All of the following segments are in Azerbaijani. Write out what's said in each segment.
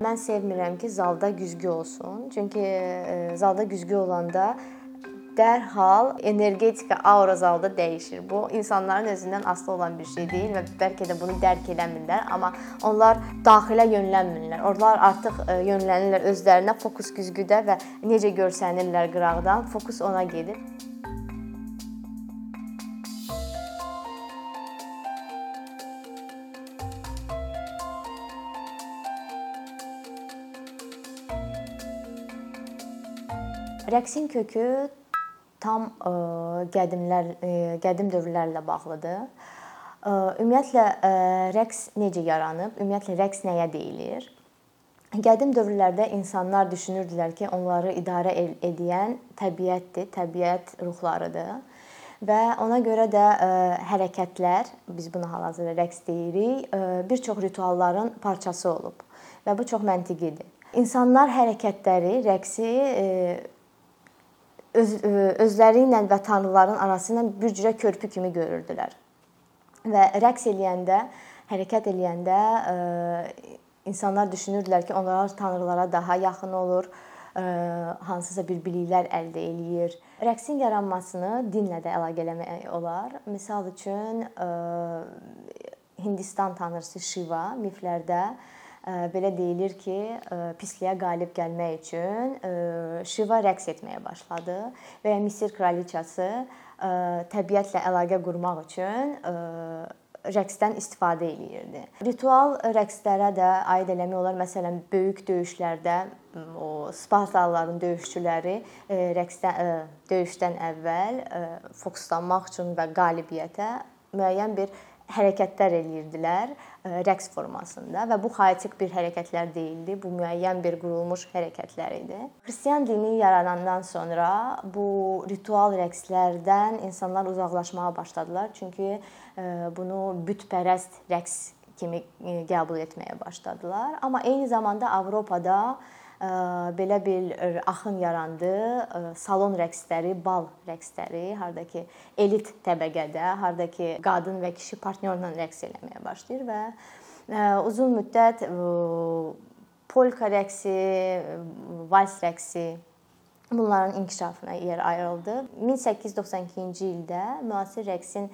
Mən sevmirəm ki, zalda güzgü olsun. Çünki e, zalda güzgü olanda dərhal energetika aura zalda dəyişir. Bu insanların özündən asılı olan bir şey deyil və bəlkə də bunu dərk eləmirlər, amma onlar daxilə yönlənmirlər. Onlar artıq e, yönlənirlər özlərinə fokus güzgüdə və necə görsənirlər qıraqdan, fokus ona gedir. Rəqsin kökü tam ə, qədimlər ə, qədim dövrlərlə bağlıdır. Ə, ümumiyyətlə ə, rəqs necə yaranıb? Ümumiyyətlə rəqs nəyə deyilir? Qədim dövrlərdə insanlar düşünürdülər ki, onları idarə edən təbiətdir, təbiət ruhlarıdır. Və ona görə də ə, hərəkətlər, biz buna hal-hazırda rəqs deyirik, ə, bir çox ritualların parçası olub və bu çox məntiqidir. İnsanlar hərəkətləri, rəqsi ə, öz, özləri ilə və tanrıların arası ilə bir cürə körpü kimi görürdülər. Və rəqs eləyəndə, hərəkət eləyəndə insanlar düşünürdülər ki, onlar tanrılara daha yaxın olur, hansısa bir biliklər əldə eləyir. Rəqsin yaranmasını dinlə də əlaqə eləmək olar. Məsəl üçün Hindistan tanrısı Shiva miflərdə belə deyilir ki, pisliyə qalib gəlmək üçün Şiva rəqs etməyə başladı və ya Misir kraliçası təbiətlə əlaqə qurmaq üçün rəqsdən istifadə eləyirdi. Ritual rəqslərə də aid eləmək olar. Məsələn, böyük döyüşlərdə o Spartalıların döyüşçüləri rəqsdən döyüşdən əvvəl fokuslanmaq üçün və qalibiyyətə müəyyən bir hərəkətlər eləyirdilər rəqs formasında və bu xaotik bir hərəkətlər deyildi. Bu müəyyən bir qurulmuş hərəkətlər idi. Xristian dini yaranandan sonra bu ritual rəqslərdən insanlar uzaqlaşmağa başladılar. Çünki bunu bütpərəst rəqs kimi qəbul etməyə başladılar. Amma eyni zamanda Avropada belə bir axın yarandı. Salon rəqsləri, bal rəqsləri, hardakı elit təbəqədə, hardakı qadın və kişi partnyorla rəqs eləməyə başlayır və uzun müddət polka rəqsi, vals rəqsi bunların inkişafına yer ayrıldı. 1892-ci ildə müasir rəqsin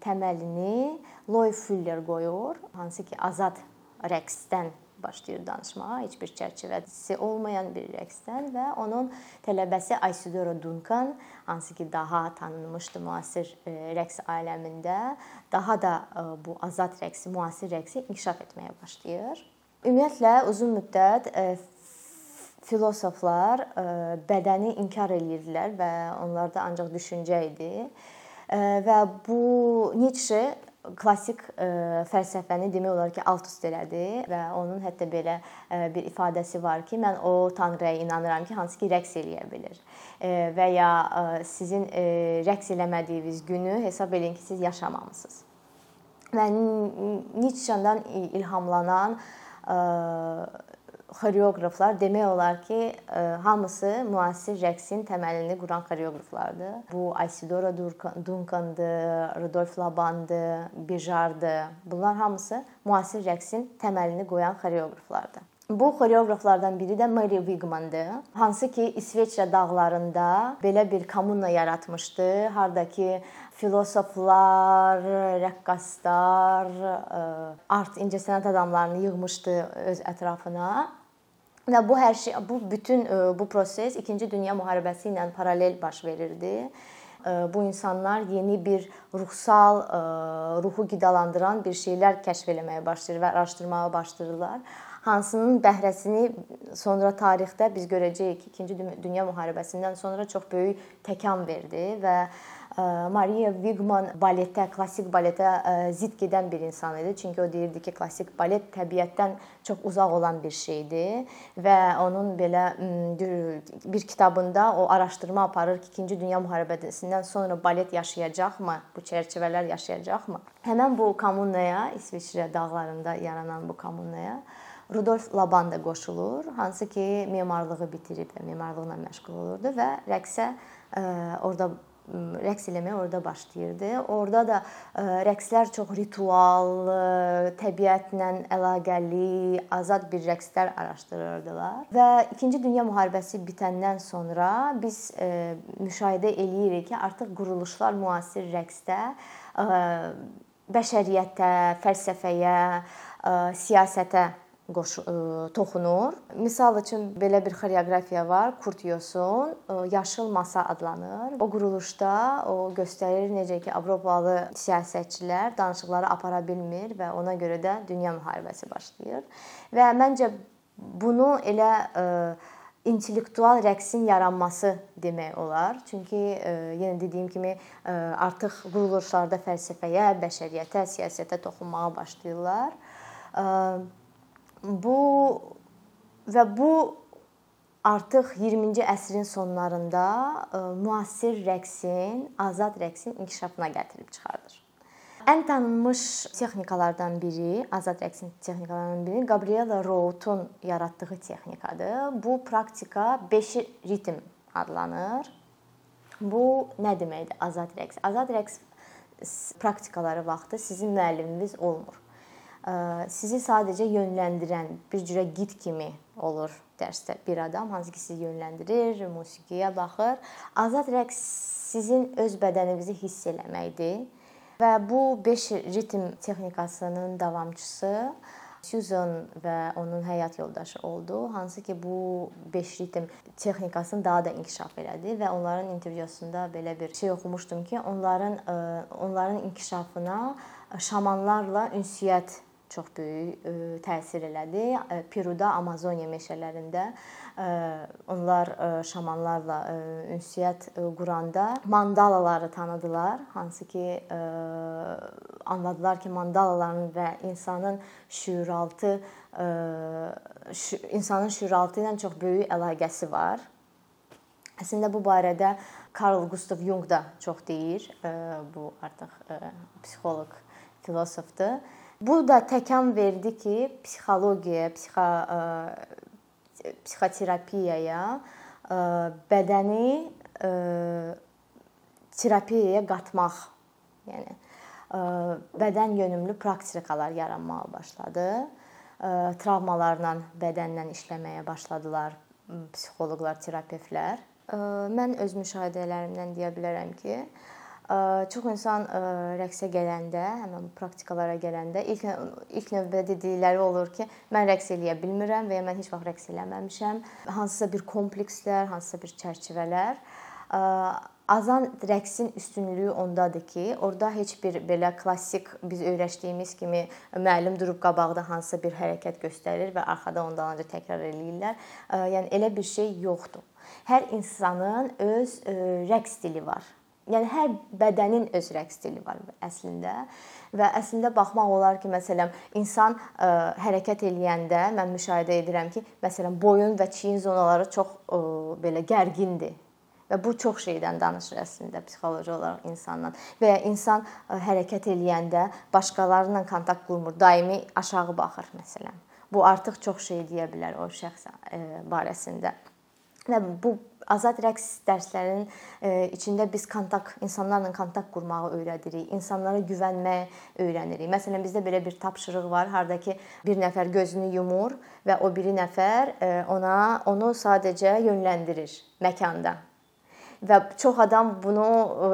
təməlini Loy Fuller qoyur, hansı ki azad rəqsdən başlayır danışmağa, heç bir çərçivəsi olmayan bir rəqsdən və onun tələbəsi Isidora Duncan, hansı ki daha tanınmışdı müasir e, rəqs aləmində, daha da e, bu azad rəqsi, müasir rəqsi inkişaf etməyə başlayır. Ümumiyyətlə uzun müddət e, filosoflar bədəni inkar eləyirdilər və onlarda ancaq düşüncə idi. Və bu Nietzsche klassik e, fəlsəfəni demək olar ki, alt-üst elədi və onun hətta belə e, bir ifadəsi var ki, mən o tanrıya inanıram ki, hansı ki rəqs eləyə bilir. E, və ya sizin rəqs eləmədiyiniz günü hesab edin ki, siz yaşamamısınız. Və Nietzsche-dan ilhamlanan xoreoqraflar demək olar ki, e, hamısı müasir rəqsin təməlini quran xoreoqraflardır. Bu Isidora Duncandır, Rudolf Labandır, Bijardır. Bunlar hamısı müasir rəqsin təməlini qoyan xoreoqraflardır. Bu xoreoqraflardan biri də Mary Wigmandır. Hansı ki, İsveçrə dağlarında belə bir kommuna yaratmışdı, hardakı filosoflar, rəqqaslar, e, art incəsənət adamlarını yığmışdı öz ətrafına Və bu hər şey bu bütün e, bu proses 2-ci Dünya müharibəsi ilə paralel baş verirdi. E, bu insanlar yeni bir ruhsal, e, ruhu qidalandıran bir şeylər kəşf etməyə başlayır və araşdırmağa başlayırlar. Hansının bəhrəsini sonra tarixdə biz görəcəyik ki, 2-ci Dünya müharibəsindən sonra çox böyük təkan verdi və Maria Wigman baletə, klassik baletə zidd gedən bir insan idi. Çünki o deyirdi ki, klassik balet təbiətdən çox uzaq olan bir şeydir və onun belə bir kitabında o araşdırma aparır ki, 2-ci Dünya müharibəsindən sonra balet yaşayacaqmı? Bu çərçivələr yaşayacaqmı? Həmin bu kommunaya, İsveçrə dağlarında yaranan bu kommunaya Rudolf Laban da qoşulur, hansı ki memarlığı bitirib memarlıqla məşğul olurdu və rəqsə orada rəqs eləməyə orada başlayırdı. Orada da rəqslər çox ritual, təbiətlə əlaqəli, azad bir rəqslər araşdırırdılar. Və 2-ci Dünya müharibəsi bitəndən sonra biz müşahidə eləyirik ki, artıq quruluşlar müasir rəqsdə bəşəriyyətə, fəlsəfəyə, siyasətə qoş toxunur. Misal üçün belə bir xoreoqrafiya var. Kurt Yosun Yaşıl Masa adlanır. O quruluşda o göstərir necə ki, Avropalı siyasətçilər danışıqları apara bilmir və ona görə də dünya müharibəsi başlayır. Və məncə bunu elə intellektual rəqsin yaranması demək olar. Çünki yenə dediyim kimi artıq quruluşlarda fəlsəfəyə, bəşəriyyətə, siyasətə toxunmağa başlayırlar bu və bu artıq 20-ci əsrin sonlarında e, müasir rəqsin, azad rəqsin inkişafına gətirib çıxardır. Ən tanınmış texnikalardan biri, azad rəqsin texnikalarından biri Gabriela Rout'un yaratdığı texnikadır. Bu praktika 5 ritm adlanır. Bu nə deməkdir azad rəqs? Azad rəqs praktikaları vaxtı sizin müəlliminiz olmur sizi sadəcə yönləndirən bir cürə gid kimi olur dərsdə bir adam hansı ki sizi yönləndirir, musiqiyə baxır. Azad rəqs sizin öz bədəninizi hiss eləməkdir. Və bu 5 ritm texnikasının davamçısı Susan və onun həyat yoldaşı oldu. Hansı ki bu 5 ritm texnikasını daha da inkişaf elədi və onların intervyusunda belə bir şey oxumuşdum ki, onların onların inkişafına şamanlarla ünsiyyət çox böyük təsir elədi. Peruda, Amazoniya meşələrində onlar şamanlarla ünsiyyət quranda mandalaları tanıdılar, hansı ki anladılar ki, mandalaların və insanın şüuraltı insanın şüuraltı ilə çox böyük əlaqəsi var. Əslində bu barədə Carl Gustav Jung da çox deyir. Bu artıq psixoloq, filosofdur. Bu da təkan verdi ki, psixologiyaya, psixo psixoterapiyaya bədəni terapiyaya qatmaq, yəni bədən yönümlü praktikalar yaranmağa başladı. Travmalarla bədənlə işləməyə başladılar psixoloqlar, terapevtlər. Mən öz müşahidələrimdən deyə bilərəm ki, Çox insan rəqsə gələndə, həmin praktikalara gələndə ilk ilk növbədə dedikləri olur ki, mən rəqs eləyə bilmirəm və ya mən heç vaxt rəqs eləməmişəm. Hansısa bir komplekslər, hansısa bir çərçivələr azan rəqsin üstünlüyü ondadır ki, orada heç bir belə klassik biz öyrəşdiyimiz kimi müəllim durub qabaqda hansısa bir hərəkət göstərir və arxada ondan öncə təkrar eləyirlər. Yəni elə bir şey yoxdur. Hər insanın öz rəqs dili var. Yəni hər bədənin öz rəqs dili var əslində. Və əslində baxmaq olar ki, məsələn, insan ə, hərəkət eləyəndə mən müşahidə edirəm ki, məsələn, boyun və çiyin zonaları çox ə, belə gərgindir. Və bu çox şeydən danışır əslində psixoloji olaraq insandan. Və ya insan ə, hərəkət eləyəndə başqalarıyla kontakt qurmur, daimi aşağı baxır məsələn. Bu artıq çox şey deyə bilər o şəxs barəsində. Və bu azad rəqs dərslərinin e, içində biz kontakt insanlarla kontakt qurmağı öyrədirik, insanlara güvənməyi öyrənirik. Məsələn, bizdə belə bir tapşırıq var, hardakı bir nəfər gözünü yumur və o biri nəfər e, ona onu sadəcə yönləndirir məkanda və çox adam bunu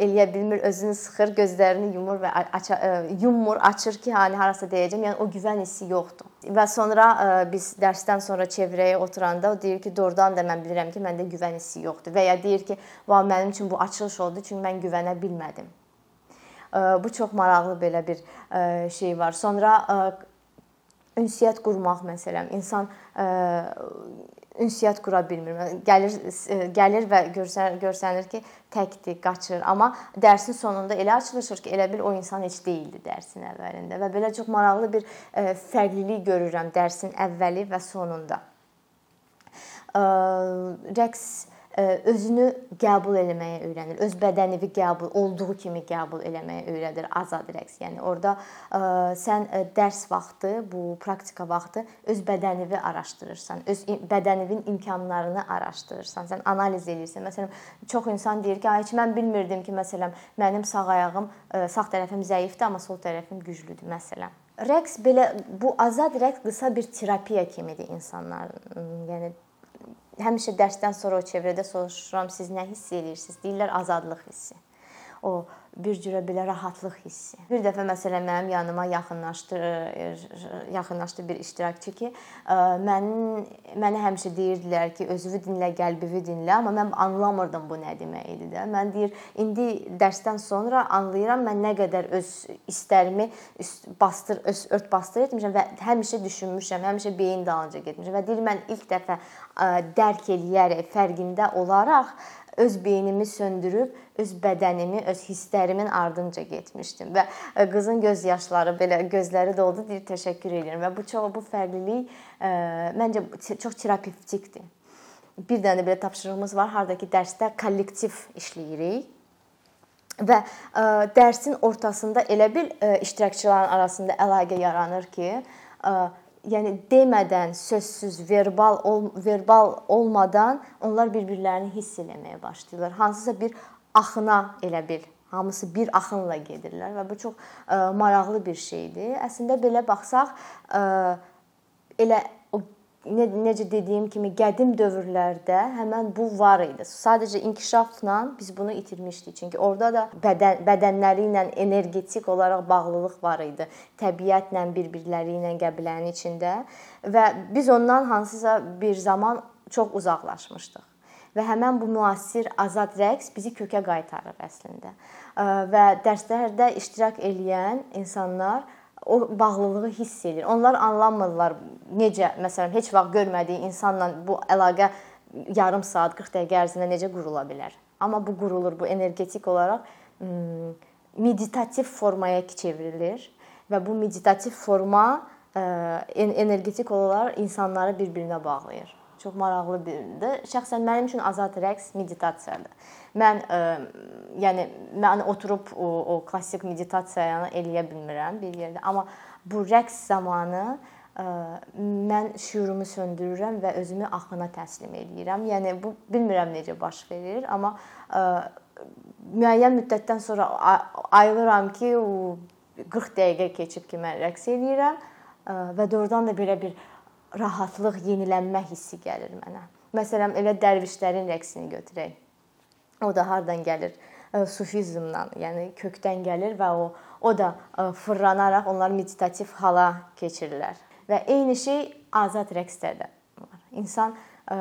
eləyə bilmir, özünü sıxır, gözlərini yumur və aça, yummur, açır ki, hani harasa deyəcəm. Yəni o güvən hissi yoxdur. Və sonra biz dərsdən sonra çevrəyə oturanda o deyir ki, doğrudan da mən bilirəm ki, məndə güvən hissi yoxdur və ya deyir ki, "Va, mənim üçün bu açılış oldu, çünki mən güvənə bilmədim." Bu çox maraqlı belə bir şey var. Sonra ünsiyyət qurmaq məsələn, insan ünsiyyət qura bilmir. Gəlir e, gəlir və görsən görsənir ki, təkdir, qaçır. Amma dərsin sonunda elə açılışır ki, elə bil o insan heç deyildi dərsin əvvəlində və belə çox maraqlı bir e, fərqlilik görürəm dərsin əvvəli və sonunda. Rəqs özünü qəbul etməyə öyrənir. Öz bədənini qəbul olduğu kimi qəbul etməyə öyrədir azad rəqs. Yəni orada sən dərs vaxtı, bu praktika vaxtı öz bədənini araşdırırsan, öz bədəninin imkanlarını araşdırırsan, sən analiz edirsən. Məsələn, çox insan deyir ki, "Ay, heç mən bilmirdim ki, məsələn, mənim sağ ayağım, sağ tərəfim zəifdir, amma sol tərəfim güclüdür." Məsələn. Rəqs belə bu azad rəqs qısa bir terapiya kimidir insanların. Yəni həmişə dərsdən sonra o çevrədə soruşuram, siz nə hiss edirsiniz? Deyirlər azadlıq hissi. O bir cürə belə rahatlıq hissi. Bir dəfə məsələn mənim yanıma yaxınlaşdı yaxınlaşdı bir iştirakçı ki, mən mənə həmişə deyirdilər ki, özünü dinlə, qəlbini dinlə, amma mən anlamırdım bu nə demək idi də. Mən deyir, indi dərsdən sonra anlayıram mən nə qədər öz istərimi bastır, öz ört bastır etmişəm və həmişə düşünmüşəm, həmişə beyin dalınca getmişəm və deyir mən ilk dəfə dərk eləyərək, fərqində olaraq öz beynimi söndürüb öz bədənimi, öz hisslərimin ardınca getmişdim və e, qızın göz yaşları belə gözləri doldu, deyir təşəkkür edirəm və bu çox bu fərqlilik e, məncə çox terapevtikdir. Bir dənə belə tapşırığımız var, hardakı dərsdə kollektiv işləyirik və ə, e, dərsin ortasında elə bil ə, iştirakçıların arasında əlaqə yaranır ki, ə, yəni demədən, sözsüz, verbal ol, verbal olmadan onlar bir-birlərini hiss eləməyə başlayırlar. Hansısa bir axına elə bil hamısı bir axınla gedirlər və bu çox ə, maraqlı bir şeydir. Əslində belə baxsaq, ə, elə o ne, necə dediyim kimi qədim dövrlərdə həmin bu var idi. Sadəcə inkişafla biz bunu itirmişdik. Çünki orada da bədən bədənləri ilə energetik olaraq bağlılıq var idi. Təbiətlə bir-birləri ilə qəbilənin içində və biz ondan hansısa bir zaman çox uzaqlaşmışdıq. Və həmin bu müasir azad rəqs bizi kökə qaytarır əslində. Və dərslərdə iştirak edən insanlar o bağlılığı hiss edir. Onlar anlamırlar necə, məsələn, heç vaxt görmədiyi insanla bu əlaqə yarım saat, 40 dəqiqə ərzində necə qurula bilər. Amma bu qurulur, bu energetik olaraq meditativ formaya çevrilir və bu meditativ forma energetik olaraq insanları bir-birinə bağlayır. Çox maraqlı birdir. Şəxsən mənim üçün azad rəqs meditasiyadır. Mən ə, e, yəni mən oturub o, o klassik meditasiyanı eləyə bilmirəm bir yerdə, amma bu rəqs zamanı ə, e, mən şüurumu söndürürəm və özümü axına təslim eləyirəm. Yəni bu bilmirəm necə baş verir, amma ə, e, müəyyən müddətdən sonra ayılıram ki, o 40 dəqiqə keçib ki, mən rəqs eləyirəm və doğrudan da belə bir rahatlıq, yenilənmə hissi gəlir mənə. Məsələn, elə dərvişlərin rəqsini götürək. O da hardan gəlir? Sufizmdən, yəni kökdən gəlir və o o da fırlanaraq onlar meditativ hala keçirlər. Və eyni şey azad rəqsdə də var. İnsan ə,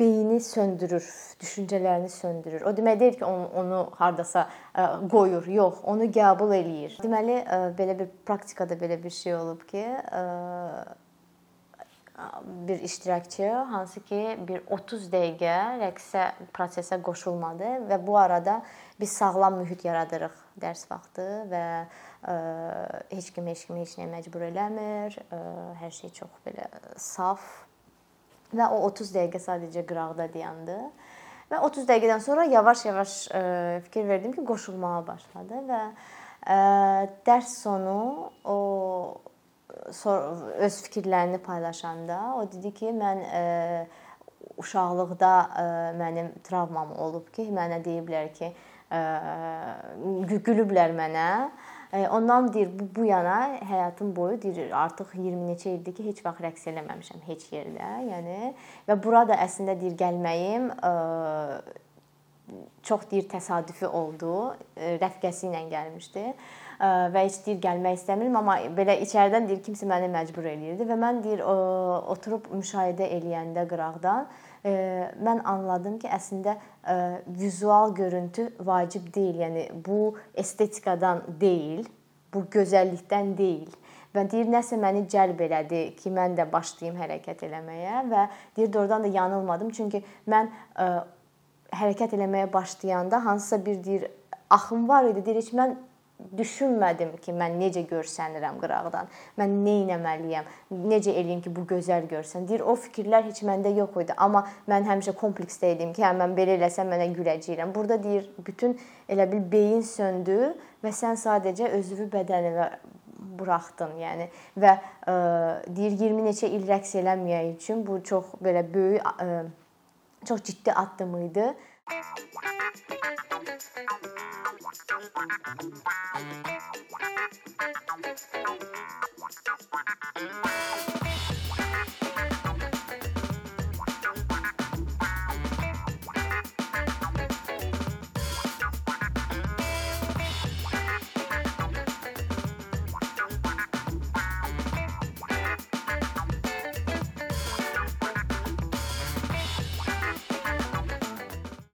beyni söndürür, düşüncələrini söndürür. O demək deyil ki, onu, onu hardasa ə, qoyur. Yox, onu qəbul eləyir. Deməli, ə, belə bir praktikada belə bir şey olub ki, ə, bir iştirakçı hansı ki bir 30 dəqiqə rəqsə prosesə qoşulmadı və bu arada biz sağlam mühit yaradırıq dərs vaxtı və ə, heç kim heç kimi heç nəyə məcbur eləmir. Ə, hər şey çox belə saf və o 30 dəqiqə sadəcə qıraqda dayandı. Və 30 dəqiqədən sonra yavaş-yavaş fikir verdim ki, qoşulmağa başladı və ə, dərs sonu o öz fikirlərini paylaşanda o dedi ki, mən ə, e, uşaqlıqda ə, e, mənim travmam olub ki, mənə deyiblər ki, ə, e, gülüblər mənə. Ondan deyir bu bu yana həyatım boyu deyir artıq 20 neçə ildir ki, heç vaxt rəqs eləməmişəm heç yerdə. Yəni və burada əslində deyir gəlməyim ə, çox deyir təsadüfi oldu. Rəfiqəsi ilə gəlmişdi və heç deyir gəlmək istəmirəm, amma belə içəridən deyir kimsə məni məcbur eləyirdi və mən deyir oturub müşahidə eləyəndə qıraqdan mən anladım ki, əslində vizual görüntü vacib deyil. Yəni bu estetikadan deyil, bu gözəllikdən deyil. Və deyir nəsə məni cəlb elədi ki, mən də başlayım hərəkət eləməyə və deyir doğrudan da yanılmadım. Çünki mən ə, hərəkət eləməyə başlayanda hansısa bir deyir axım var idi. Deyir heç mən düşünmədim ki, mən necə görsənirəm qıraqdan. Mən nə etməliyəm? Necə eləyim ki, bu gözəl görsən? Deyir, o fikirlər heç məndə yox idi, amma mən həmişə kompleksdə idim ki, hə mən belə eləsəm mənə güləcəyəm. Burada deyir, bütün elə bil beyin söndü və sən sadəcə özünü bədəninə buraxdın, yəni və ə, deyir 20 neçə il rəqs eləməyə üçün bu çox belə böyük ə, çok ciddi atlımıydı.